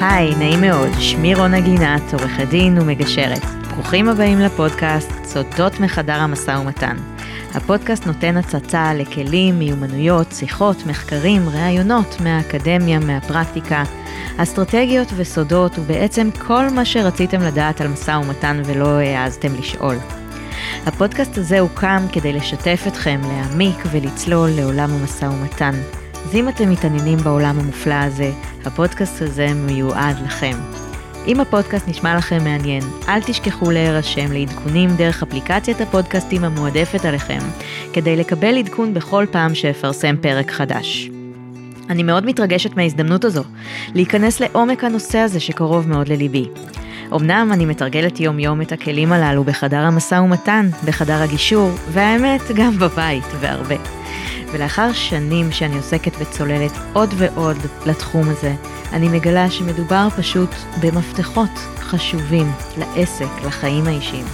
היי, נעים מאוד, שמי רונה גינת, עורכת דין ומגשרת. ברוכים הבאים לפודקאסט סודות מחדר המשא ומתן. הפודקאסט נותן הצצה לכלים, מיומנויות, שיחות, מחקרים, ראיונות מהאקדמיה, מהפרקטיקה, אסטרטגיות וסודות, ובעצם כל מה שרציתם לדעת על משא ומתן ולא העזתם לשאול. הפודקאסט הזה הוקם כדי לשתף אתכם, להעמיק ולצלול לעולם המשא ומתן. אז אם אתם מתעניינים בעולם המופלא הזה, הפודקאסט הזה מיועד לכם. אם הפודקאסט נשמע לכם מעניין, אל תשכחו להירשם לעדכונים דרך אפליקציית הפודקאסטים המועדפת עליכם, כדי לקבל עדכון בכל פעם שאפרסם פרק חדש. אני מאוד מתרגשת מההזדמנות הזו, להיכנס לעומק הנושא הזה שקרוב מאוד לליבי. אמנם אני מתרגלת יום יום את הכלים הללו בחדר המשא ומתן, בחדר הגישור, והאמת גם בבית, והרבה. ולאחר שנים שאני עוסקת וצוללת עוד ועוד לתחום הזה, אני מגלה שמדובר פשוט במפתחות חשובים לעסק, לחיים האישיים.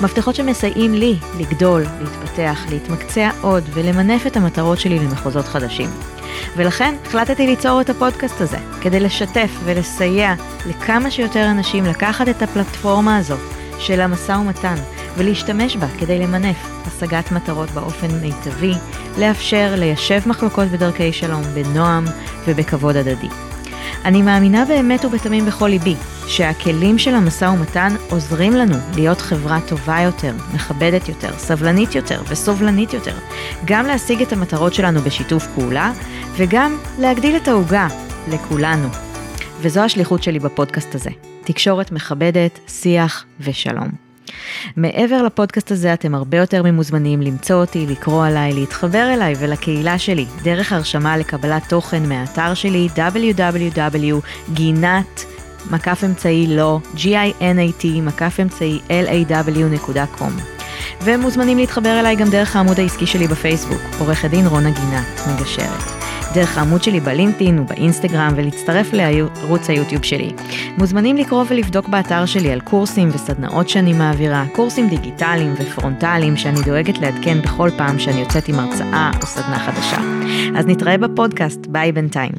מפתחות שמסייעים לי לגדול, להתפתח, להתמקצע עוד ולמנף את המטרות שלי למחוזות חדשים. ולכן החלטתי ליצור את הפודקאסט הזה, כדי לשתף ולסייע לכמה שיותר אנשים לקחת את הפלטפורמה הזו של המשא ומתן ולהשתמש בה כדי למנף השגת מטרות באופן מיטבי, לאפשר ליישב מחלוקות בדרכי שלום בנועם ובכבוד הדדי. אני מאמינה באמת ובתמים בכל ליבי שהכלים של המשא ומתן עוזרים לנו להיות חברה טובה יותר, מכבדת יותר, סבלנית יותר וסובלנית יותר, גם להשיג את המטרות שלנו בשיתוף פעולה וגם להגדיל את העוגה לכולנו. וזו השליחות שלי בפודקאסט הזה, תקשורת מכבדת, שיח ושלום. מעבר לפודקאסט הזה אתם הרבה יותר ממוזמנים למצוא אותי, לקרוא עליי, להתחבר אליי ולקהילה שלי, דרך הרשמה לקבלת תוכן מהאתר שלי www.גינת מקף אמצעי לא, G-I-N-A-T, מקף אמצעי L-A-W.com. ומוזמנים להתחבר אליי גם דרך העמוד העסקי שלי בפייסבוק, עורכת דין רונה גינת, מגשרת. דרך העמוד שלי בלינקדאין ובאינסטגרם ולהצטרף לערוץ היוטיוב שלי. מוזמנים לקרוא ולבדוק באתר שלי על קורסים וסדנאות שאני מעבירה, קורסים דיגיטליים ופרונטליים שאני דואגת לעדכן בכל פעם שאני יוצאת עם הרצאה או סדנה חדשה. אז נתראה בפודקאסט, ביי בינתיים.